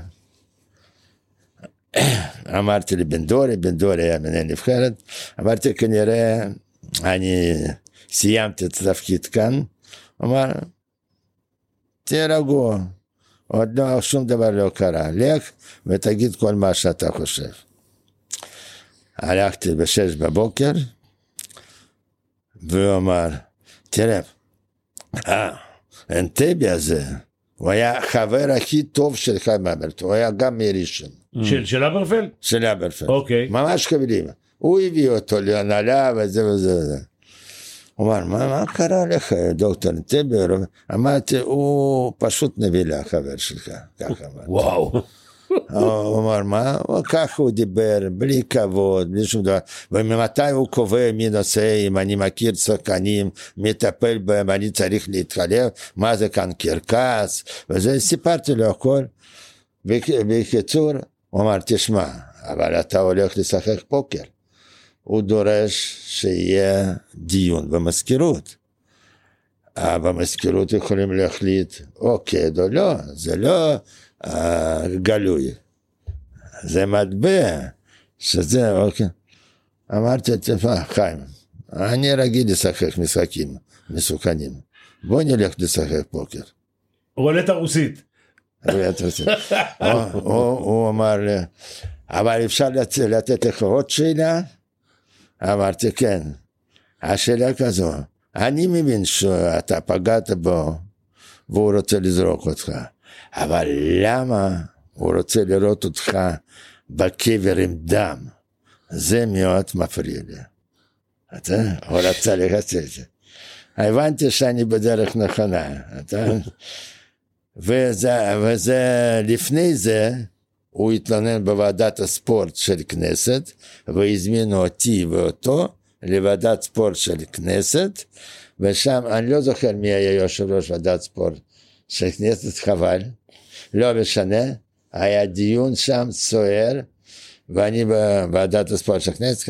אמרתי לבן דורי, בן דורי היה מנהל נבחרת, אמרתי, כנראה אני סיימתי את התפקיד כאן. אמר, תהיה רגוע, עוד לא, שום דבר לא קרה, לך ותגיד כל מה שאתה חושב. הלכתי בשש בבוקר, והוא אמר, תראה, אה, אנטבי הזה, הוא היה החבר הכי טוב של חיים אברט, הוא היה גם מראשון, של אברפלד? של אברפלד. אוקיי. ממש חברים. הוא הביא אותו להנהלה וזה וזה וזה. הוא אמר, מה, מה קרה לך, דוקטור אנטבי? אמרתי, הוא פשוט נבילה, חבר שלך. ככה אמרתי. וואו. הוא אמר, מה? ככה הוא דיבר, בלי כבוד, בלי שום דבר. וממתי הוא קובע מי נושא, אם אני מכיר שחקנים, מטפל בהם, אני צריך להתחלף, מה זה כאן קרקס, וזה, סיפרתי לו הכל. בק- בקיצור, הוא אמר, תשמע, אבל אתה הולך לשחק פוקר. הוא דורש שיהיה דיון במזכירות. אה, במזכירות יכולים להחליט, אוקיי או לא, זה לא אה, גלוי, זה מטבע, שזה, אוקיי. אמרתי, תשמע, חיים, אני רגיל לשחק משחקים מסוכנים, בוא נלך לשחק פוקר. רולטה רוסית. הוא- הוא הוא אמר לי, אבל אפשר לת- לתת לך עוד שאלה? אמרתי, כן. השאלה כזו, אני מבין שאתה פגעת בו והוא רוצה לזרוק אותך, אבל למה הוא רוצה לראות אותך בקבר עם דם? זה מאוד מפריע לי. אתה, הוא רצה לחצה את זה. הבנתי שאני בדרך נכונה. אתה, וזה, וזה, לפני זה, הוא התלונן בוועדת הספורט של כנסת, והזמינו אותי ואותו לוועדת ספורט של כנסת, ושם, אני לא זוכר מי היה יושב ראש ועדת ספורט של כנסת, חבל, לא משנה, היה דיון שם סוער, ואני בוועדת הספורט של הכנסת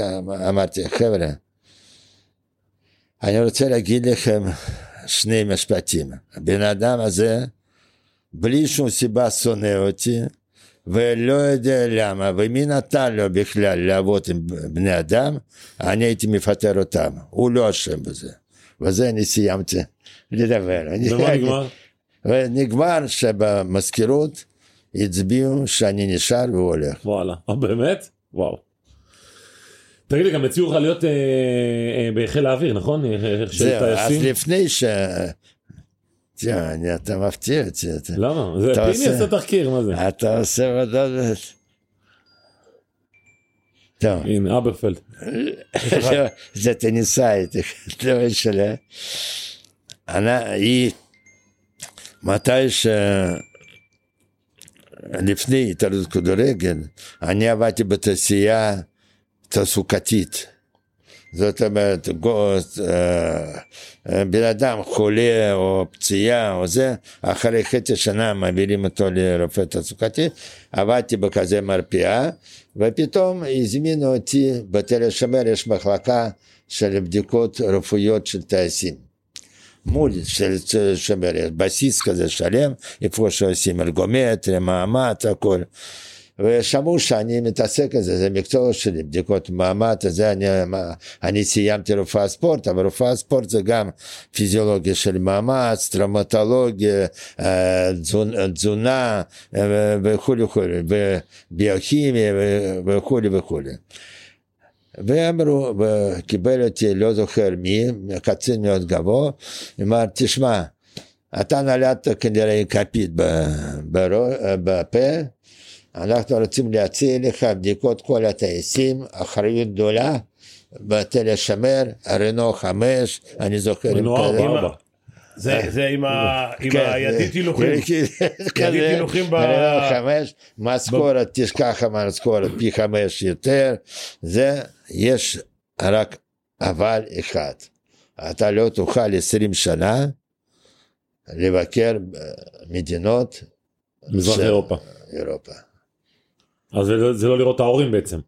אמרתי, חבר'ה, אני רוצה להגיד לכם שני משפטים. הבן אדם הזה, בלי שום סיבה שונא אותי, ולא יודע למה, ומי נתן לו בכלל לעבוד עם בני אדם, אני הייתי מפטר אותם, הוא לא אשם בזה. וזה אני סיימתי לדבר. אני- ומה נגמר? ונגמר שבמזכירות הצביעו שאני נשאר והוא הולך. וואלה. אה, באמת? וואו. תגיד לי, גם הציעו לך להיות אה, אה, בחיל האוויר, נכון? אה, של זהו, אז? לפני ש... תראה, אני- אתה מפתיע אותי. למה? זה פיני עושה- תחקיר, מה זה? אתה עושה מדד... טוב, הנה, אברפלד. לא, זה טניסאית, לא משנה. אני- היא, מתי ש... לפני התערבות כדורגל, אני עבדתי בתעשייה תעסוקתית. זאת אומרת, אה, אה, בן אדם חולה או פציעה או זה, אחרי חצי שנה מעבירים אותו לרופא תעסוקתי, עבדתי בכזה מרפאה, ופתאום הזמינו אותי בתל השומר, יש מחלקה של בדיקות רפואיות של טייסים. מול של יש בסיס כזה שלם, איפה שעושים ארגומטריה, מאמץ, הכל. ושמעו שאני מתעסק בזה, זה מקצוע שלי, בדיקות מאמץ, זה אני, אני סיימתי רפואה ספורט, אבל רפואה ספורט זה גם פיזיולוגיה של מאמץ, טראומטולוגיה, אה, תזונ- תזונה אה, וכולי וכולי, וביוכימיה וכולי וכולי. ואמרו, וקיבל אותי, לא זוכר מי, קצין מאוד גבוה, אמר, תשמע, אתה נולדת כנראה כפית בפה, אנחנו רוצים להציע לך בדיקות כל הטייסים, אחריות גדולה, בתל השמר, רנו חמש, אני זוכר. רנו ארבע. זה זה עם ה- עם כן, הידית הילוכים. כזה, ידית הילוכים ב- רנו חמש, משכורת, תשכח המשכורת פי חמש יותר, זה, יש רק אבל אחד, אתה לא תוכל עשרים שנה לבקר במדינות מזרח של אירופה. אירופה. אז זה- זה לא לראות את ההורים בעצם.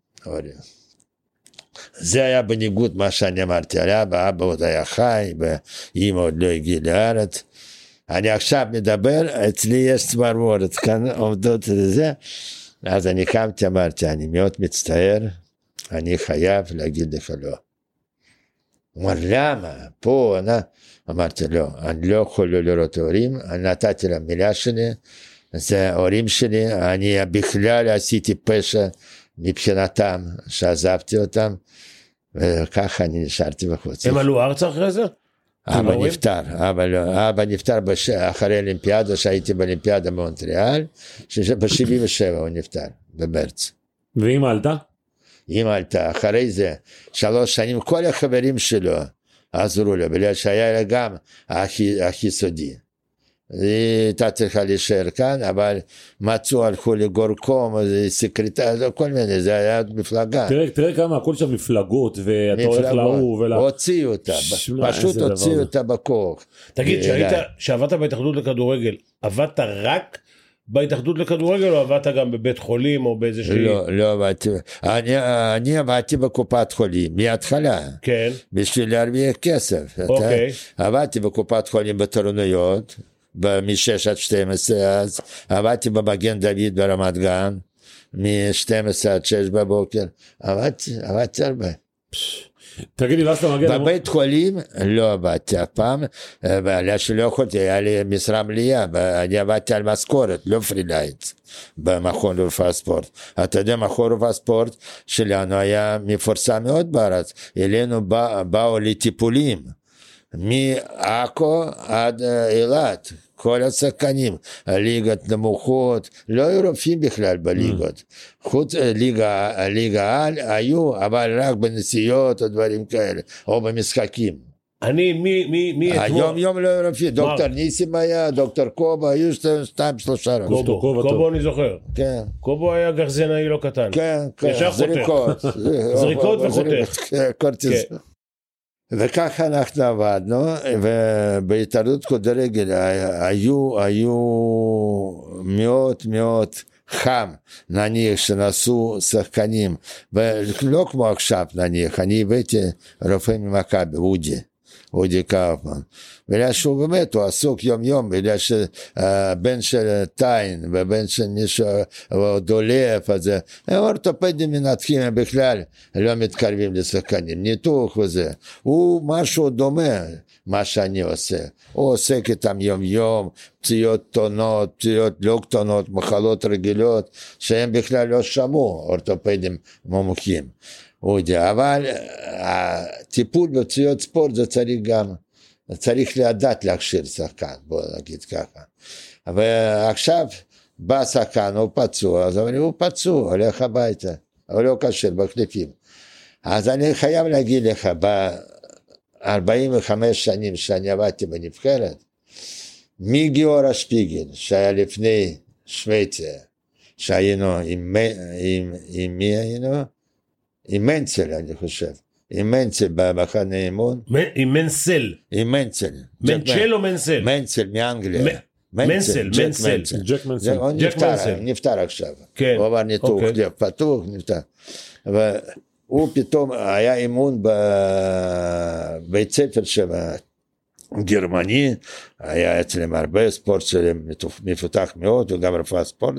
זה היה בניגוד מה שאני אמרתי על אבא, אבא עוד היה חי, ואימא עוד לא הגיעה לארץ. אני עכשיו מדבר, אצלי יש צמרמורת, כאן עומדות וזה. אז אני קמתי, אמרתי, אני מאוד מצטער, אני חייב להגיד לך לא. הוא אמר, למה? פה, אני... אמרתי, לא, אני לא יכול לא לראות הורים, אני נתתי להם מילה שלי, זה ההורים שלי, אני בכלל עשיתי פשע מבחינתם, שעזבתי אותם, וככה אני נשארתי בחוץ. הם עלו ארצה אחרי זה? אבא? נפטר, אבא, לא, אבא נפטר בש... אחרי האולימפיאדה, שהייתי באולימפיאדה במונטריאל, ב-77 הוא נפטר, במרץ. ואמא עלתה? אמא עלתה, אחרי זה, שלוש שנים, כל החברים שלו עזרו לו, בגלל שהיה לה גם הכי סודי. היא הייתה צריכה להישאר כאן, אבל מצאו, הלכו לגורקום, סקרטר, כל מיני, זה היה מפלגה. תראה, תראה כמה הכל שם מפלגות, ואתה הולך. להוא ול... הוציאו אותה, שמע, פשוט הוציאו. אותה בכוח. תגיד, אה, שהיית, אליי. שעבדת בהתאחדות לכדורגל, עבדת רק בהתאחדות לכדורגל או עבדת גם בבית חולים או באיזושהי... לא, לא עבדתי, אני, אני עבדתי בקופת חולים מההתחלה, כן, בשביל להרוויח כסף. אתה- אוקיי. עבדתי בקופת חולים בתורנויות, מ-6 עד 12 אז, עבדתי במגן דוד ברמת גן, מ-12 עד 6 בבוקר, עבדתי, עבדתי הרבה. תגיד לי, ואז אתה מגיע... בבית חולים לא עבדתי אף פעם, בגלל שלא יכולתי, היה לי משרה מלאה, אני עבדתי על משכורת, לא פרילנס, במכון לרפואה ספורט. אתה יודע, מכון רפואה ספורט שלנו היה מפורסם מאוד בארץ, אלינו בא, באו לטיפולים, מעכו עד אה, אילת. כל השחקנים, הליגות נמוכות, לא היו רופאים בכלל בליגות. חוץ אה, ליגה, ליגה על היו, אבל רק בנסיעות או דברים כאלה, או במשחקים. אני, מי, מי, מי היום יום לא היו רופאים, דוקטור ניסים היה, דוקטור קובה, היו שתי- שתיים שלושה רופאים. קובו, קובו טוב. קובו אני זוכר. כן, קובו היה גרזנאי לא קטן. כן, כן, ישר חותך. זריקות. זריקות וחותך. וככה אנחנו עבדנו, ובהתערבות כדורגל היו, היו מאוד מאוד חם, נניח שנסעו שחקנים, ולא כמו עכשיו נניח, אני הבאתי רופא ממכבי, אודי, אודי קאופמן, בגלל שהוא באמת, הוא עסוק יום יום, בגלל שהבן של טיין ובן של מישהו דולף, אז האורתופדים מנתחים הם בכלל לא מתקרבים לשחקנים, ניתוח וזה, הוא משהו דומה מה שאני עושה, הוא עוסק איתם יום יום, פציעות קטנות, פציעות לא קטנות, מחלות רגילות, שהם בכלל לא שמעו, אורתופדים מומחים. אודי, אבל אה, הטיפול בפציעות ספורט זה צריך גם, צריך לדעת להכשיר שחקן, בוא נגיד ככה. ועכשיו בא שחקן, הוא פצוע, אז אומרים, הוא פצוע, הולך הביתה, הוא לא כשיר, מחליפים. אז אני חייב להגיד לך, ב-45 שנים שאני עבדתי בנבחרת, מגיורא שפיגל, שהיה לפני שוויציה, שהיינו עם מי היינו? עם מנצל, אני חושב. עם מנצל במחנה אימון. עם מנסל. עם מנצל. מנצ'ל או מנסל? מנצל מאנגליה. מנסל, ג'ק מנסל. ג'ק מנסון. הוא נפטר, מנסל. נפטר עכשיו. כן, הוא עבר ניתוח אוקיי. לב פתוח, נפטר. והוא פתאום היה אימון בבית ספר שם. גרמני, היה אצלם הרבה ספורט שלהם מפותח מאוד וגם רפואה ספורט.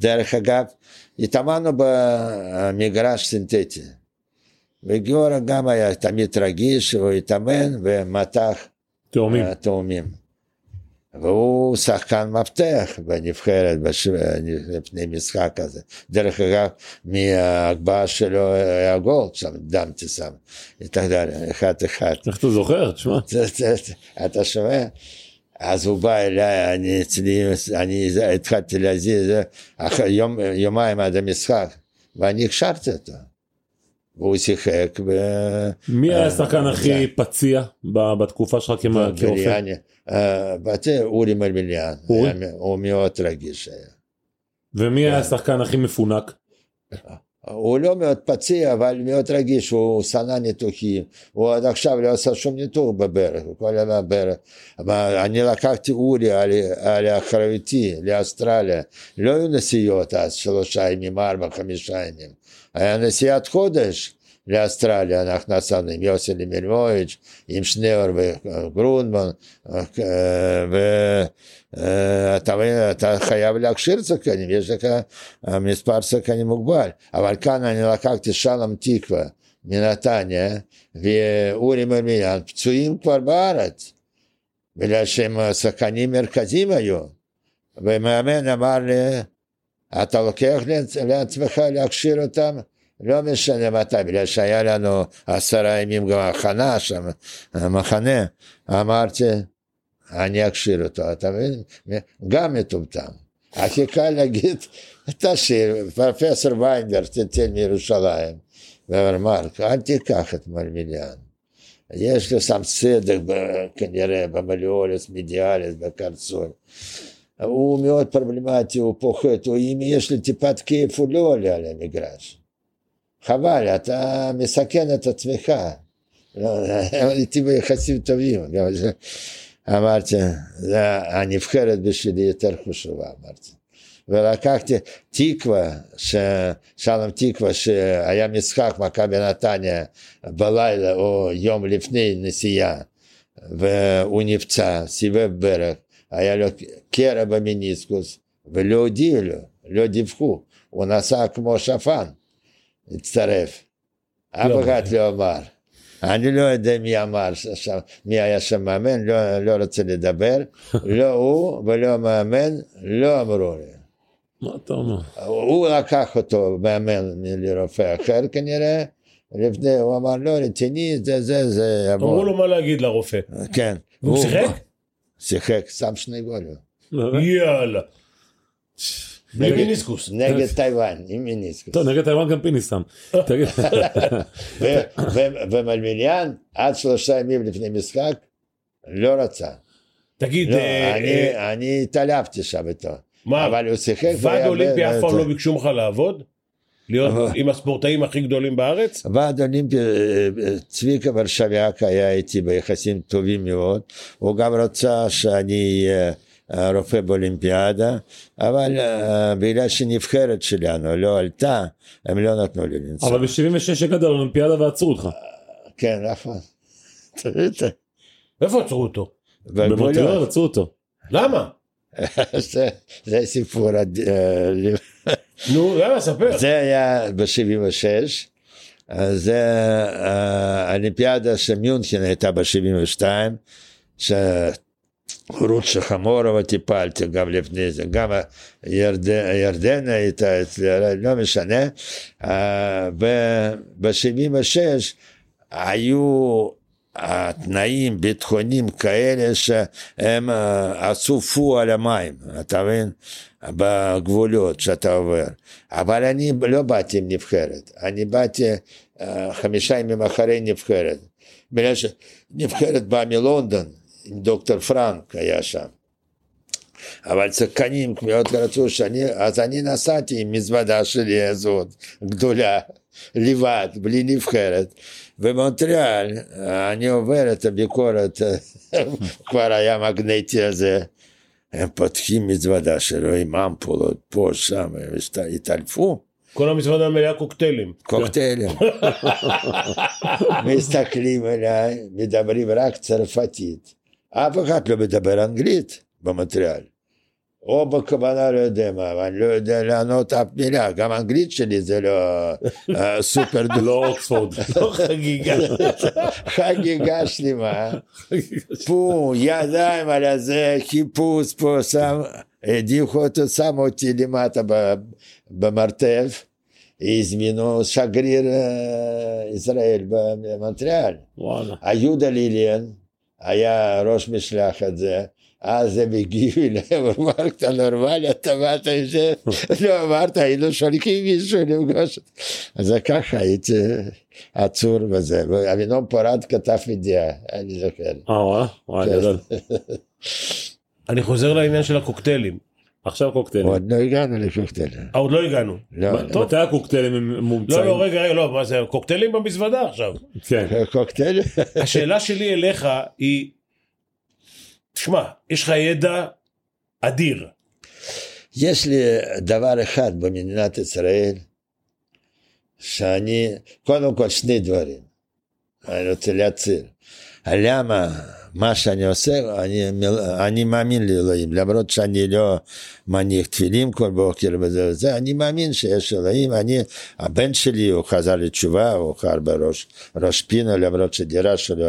דרך אגב, התאמנו במגרש סינתטי. וגיורא גם היה תמיד רגיש, הוא התאמן ומתח תאומים. התאומים. והוא שחקן מפתח בנבחרת בש... לפני משחק הזה. דרך אגב, מההגבהה שלו היה גול, שם דמתי שם. יודע, אחד אחד. איך אתה זוכר? תשמע. אתה שומע? אז הוא בא אליי, אני אצלי, אני התחלתי להזיז, אחרי יום, יומיים עד המשחק, ואני הכשרתי אותו. והוא שיחק, ו... מי היה השחקן אה, הכי זה- פציע בתקופה שלך כרופא? אה, בתי אורי מלמיליאן, אורי? היה מ- הוא מאוד רגיש היה. ומי היה השחקן הכי מפונק? הוא לא מאוד פציע, אבל מאוד רגיש, הוא שנא ניתוחים, הוא עד עכשיו לא עשה שום ניתוח בברך, הוא כל הזמן ברך. אני לקחתי אורי על, על אחריותי לאוסטרליה, לא היו נסיעות אז, שלושה ימים, ארבע, חמישה ימים, היה נסיעת חודש לאוסטרליה, אנחנו נסענו עם יוסי לימלמוביץ', עם שניאור וגרונדמן, ואתה מבין, אתה חייב להכשיר שחקנים, יש לך אה, מספר שחקנים מוגבל, אבל כאן אני לקחתי שלום תקווה מנתניה ואורי מרמיאן, פצועים כבר בארץ, בגלל שהם לא משנה מתי, בגלל שהיה לנו עשרה ימים גם הכנה שם, מחנה, אמרתי, אני אכשיר אותו, אתה מבין? גם מטומטם. הכי קל להגיד, תשאיר, פרופסור ויינדר תיתן מירושלים. ואמר, מרק, אל תיקח את מלמיליאן. יש לו שם צדק כנראה במליאולס, מידיאלס, בקרצול. הוא מאוד פרובלמטי, הוא פוחד, הוא, אם יש לו טיפת כיף הוא לא עולה על המגרש. חבל, אתה מסכן את עצמך. לא, איתי ביחסים טובים. גם זה- אמרתי, "זה- הנבחרת בשבילי יותר חשובה, אמרתי. ולקחתי תקווה, ש... שלום תקווה, שהיה משחק מכבי נתניה בלילה או יום לפני נסיעה, והוא נפצע, סיבב ברך, היה לו קרע במיניסקוס, ולא הודיעו לו, לא דיווחו, הוא נסע כמו שפן, הצטרף. אף לא אחד לא אמר. אני לא יודע מי אמר, מי היה שם מאמן, לא, לא רוצה לדבר, לא הוא ולא המאמן, לא אמרו לי. מה אתה אומר? הוא לקח אותו, מאמן לרופא אחר כנראה, לפני, הוא אמר, לא, רציני, זה, זה, זה יבוא. אמרו לו מה להגיד לרופא. כן. והוא שיחק? שיחק, שם שני גולים. יאללה. נגד- במיניסקוס. נגד טייוואן, עם מיניסקוס. טוב, נגד טייוואן גם פיני שם. ו- ומלמיליאן, עד שלושה ימים לפני משחק, לא רצה. תגיד, לא, אה, אני- אה, אני התעלפתי שם איתו. מה, אבל הוא שיחק. ועד אולימפי אף פעם לא ביקשו ממך לעבוד? להיות עם הספורטאים הכי גדולים בארץ? ועד אולימפי, אה, אה, צביקה ורשביאק היה איתי ביחסים טובים מאוד, הוא גם רצה שאני אהיה אה, רופא באולימפיאדה, אבל אה, בגלל שנבחרת שלנו לא עלתה, הם לא נתנו לי לנסוע. אבל ב-76 הגעת לאולימפיאדה ועצרו אותך. כן, נכון. איפה עצרו אותו? במונטריאול בגבולות. עצרו אותו. למה? זה- סיפור, אה, נו, יאללה, ספר. זה היה ב-76, זה אה, האולימפיאדה של מיונכן הייתה ב-72, רות שחמורова וטיפלתי גם לפני זה, גם ירדנה הייתה אצלי, לא משנה. ב-76' היו התנאים ביטחוניים כאלה שהם עשו פו על המים, אתה מבין? בגבולות שאתה עובר. אבל אני לא באתי עם נבחרת, אני באתי חמישה ימים אחרי נבחרת. בגלל שנבחרת באה מלונדון. דוקטור פרנק היה שם. אבל שחקנים מאוד רצו שאני, אז אני נסעתי עם מזוודה שלי הזאת, גדולה, לבד, בלי נבחרת. במונטריאל אני עובר את הביקורת, כבר היה מגנטי הזה. הם פותחים מזוודה שלו עם אמפולות פה, שם, הם התעלפו, כל המזוודה מלאה קוקטיילים. קוקטיילים. מסתכלים עליי, מדברים רק צרפתית. אף אחד לא מדבר אנגלית במונטריאל. או בכוונה לא יודע מה, אבל אני לא יודע לענות אף מילה, גם אנגלית שלי זה לא אה, סופר דו. לא אוקספורד. לא חגיגה. חגיגה שלמה, פה, ידיים על הזה, חיפוש פה, שם, הדיחו אותו, שמו אותי למטה במרתף, הזמינו שגריר אה, ישראל במונטריאל. היהודה ליליאן היה ראש משלחת זה, אז הם הגיעו אליהם, אמר, אתה נורמלי, אתה באת עם זה? לא אמרת, היינו שולחים מישהו לפגוש אותי. אז ככה הייתי עצור בזה. אבינום פורת כתב ידיעה, אני זוכר. אה? וואי גדול. אני חוזר לעניין של הקוקטיילים. עכשיו קוקטיילים. עוד לא הגענו לקוקטייל. אה, עוד לא הגענו. לא, טוב. מתי הקוקטיילים הם לא, מומצאים? לא, רגע, רגע, לא, מה זה, קוקטיילים במזוודה עכשיו. כן. קוקטייל? השאלה שלי אליך היא, תשמע, יש לך ידע אדיר. יש לי דבר אחד במדינת ישראל, שאני, קודם כל שני דברים, אני רוצה להצהיר. למה מה שאני עושה, אני, אני מאמין לאלוהים, למרות שאני לא מניח תפילין כל בוקר וזה וזה, אני מאמין שיש אלוהים, אני, הבן שלי הוא חזר לתשובה, הוא חר בראש ראש פינה, למרות שדירה שלו,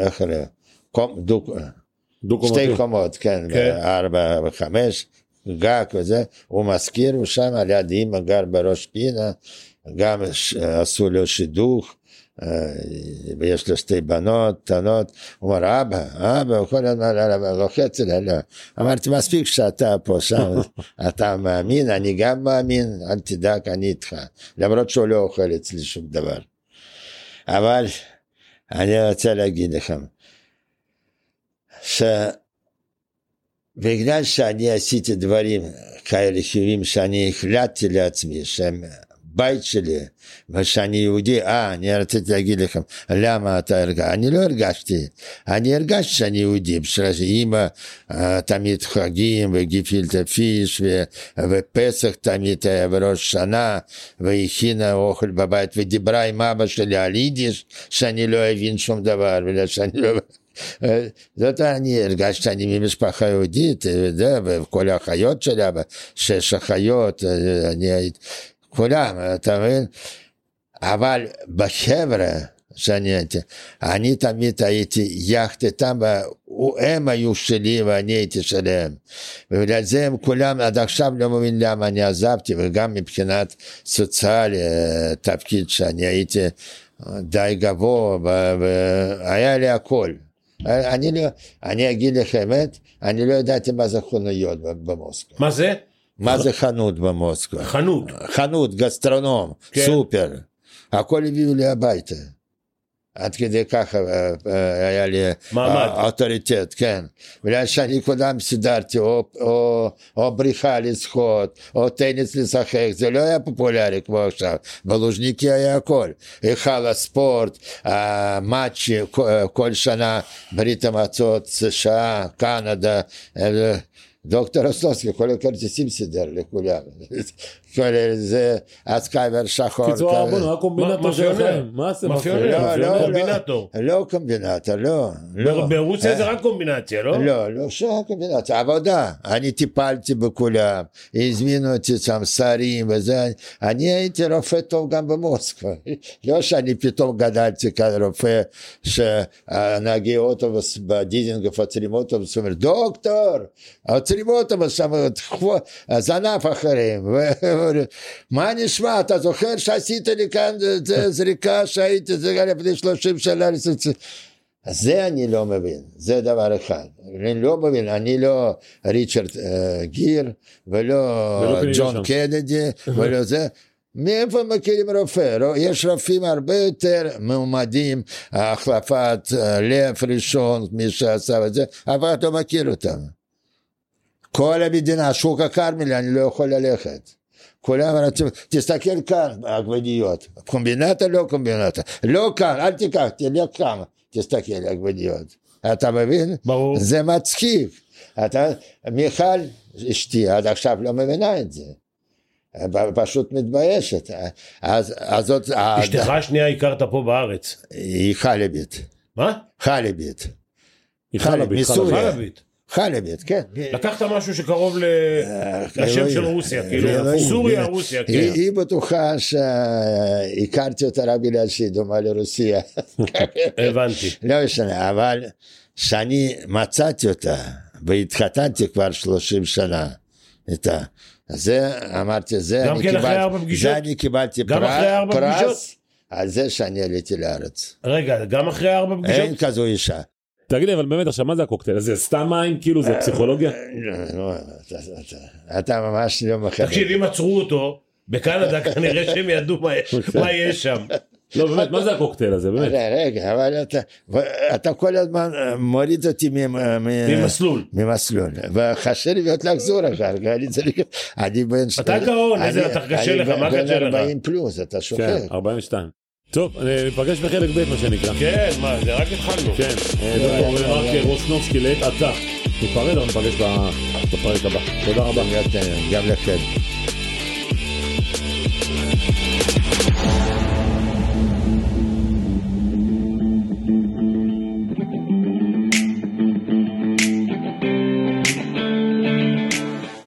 איך קוראים? דו- דו-קומתי. שתי קומות, כן, כן. ארבע וחמש, גג וזה, הוא מזכיר, הוא שם ליד אימא גר בראש פינה, גם עשו לו שידוך, ויש לו שתי בנות קטנות, הוא אומר אבא, אבא, הוא כל הזמן לוחץ עליה, לא. אמרתי מספיק שאתה פה שם, אתה מאמין, אני גם מאמין, אל תדאג, אני איתך, למרות שהוא לא אוכל אצלי שום דבר. אבל אני רוצה להגיד לכם, שבגלל שאני עשיתי דברים כאלה חיובים שאני החלטתי לעצמי שהם בית שלי ושאני יהודי, אה, אני רציתי להגיד לכם, למה אתה הרגשת? אני לא הרגשתי, אני הרגשתי שאני יהודי, בשביל שאימא אה, תמיד חגים וגפילטה פיש ו- ופסח תמיד היה בראש שנה והכינה אוכל בבית ודיברה עם אבא שלי על יידיש שאני לא הבין שום דבר, בגלל שאני לא... אה, זאת אני הרגשתי שאני ממשפחה יהודית, אה, וכל האחיות שלה, שש אחיות, אה, אני כולם, אתה מבין? אבל בחבר'ה שאני הייתי, אני תמיד הייתי יחד איתם, והם היו שלי ואני הייתי שלהם. ובגלל זה הם כולם עד עכשיו לא מבין למה אני עזבתי, וגם מבחינת סוציאלי, אה, תפקיד שאני הייתי די גבוה, והיה לי הכל. אני לא, אני אגיד לך האמת, אני לא ידעתי מה זה חנויות במוסקבה. מה זה? מה זה חנות במוסקבה? חנות. חנות, גסטרונום, כן. סופר. הכל הביאו לי הביתה. עד כדי ככה היה לי מעמד. אוטוריטט, כן. בגלל שאני קודם סידרתי או, או, או בריחה לשחות, או טניס לשחק, זה לא היה פופולרי כמו עכשיו. בלוז'ניקי היה הכל. היכל הספורט, המאצ'י, כל שנה ברית המועצות, שעה, קנדה. Doktora Soske, koliko karti simsi derli kulja. כל זה, אז קייבר שחור. קיצור הרבון, רק קומבינטור של מאפיונר. החיים. מה זה מאפיונר. מאפיונר? לא, לא, קומבינטור. לא, לא קומבינטור, לא. לא. ברוסיה זה רק קומבינציה, לא? לא, לא שעה קומבינציה, עבודה. אני טיפלתי בכולם, הזמינו אותי שם שרים וזה, אני הייתי רופא טוב גם במוסקבה. לא שאני פתאום גדלתי כאן רופא, שנהגי אוטובוס בדיזינגוף עוצרים אוטובוס, אומר דוקטור, עוצרים אוטובוס שם, זנב אחריהם. ואומרים, מה נשמע, אתה זוכר שעשית לי כאן זריקה שהייתי, היה לפני 30 שנה. אז זה אני לא מבין, זה דבר אחד. אני לא מבין, אני לא ריצ'רד אה, גיר, ולא ולא ג'ון. קנדי, ולא זה. מאיפה מכירים רופא? רו- יש רופאים הרבה יותר מועמדים, החלפת לב ראשון, מי שעשה את זה, אבל אתה לא מכיר אותם. כל המדינה, שוק הכרמל, אני לא יכול ללכת. כולם רצו, תסתכל כאן, עגבניות, קומבינטה לא קומבינטה, לא כאן, אל תיקח, תלך כאן, תסתכל עגבניות, אתה מבין? ברור. זה מצחיק, אתה, מיכל אשתי עד עכשיו לא מבינה את זה, פשוט מתביישת, אז, אז זאת, אשתך השנייה הכרת פה בארץ. היא חלבית, מה? חלבית, היא חלבית, מסוריה. חלבית. חלבית. כן. לקחת משהו שקרוב אה, לשם. של רוסיה, אה, כאילו. סוריה, רוסיה, כן. היא בטוחה שהכרתי אותה רק בגלל שהיא דומה לרוסיה. הבנתי. לא משנה, אבל שאני מצאתי אותה והתחתנתי כבר 30 שנה איתה. זה, אמרתי, זה אני כן קיבלתי? זה אני קיבלתי פרס? על זה שאני עליתי לארץ. רגע, גם אחרי ארבע אין פגישות? כזו אישה. תגיד לי, אבל באמת עכשיו, מה זה הקוקטייל? זה סתם מים? כאילו, זה פסיכולוגיה? אתה- ממש לא מכבד. תקשיב, אם עצרו אותו, בקנדה כנראה שהם ידעו מה יש- שם. לא, באמת, מה זה הקוקטייל הזה? באמת. רגע, אבל אתה, אתה כל הזמן מוריד אותי ממסלול. ממסלול, וחסר לי עוד לחזור אחר כך, אני צריך, אני בן... אתה גאון, איזה- אני- אתה קשה אני לך, מה בן קשה לך? 40 פלוס, אתה כן, שוכח. 42. טוב, אה, ניפגש בחלק ב' מה שנקרא. כן, מה, זה רק התחלנו. כן, אה, דוקטור מרק רוסנובסקי לעת עתה. ניפרד, אבל ניפגש ב- בפרק הבא. תודה רבה. גם לכם.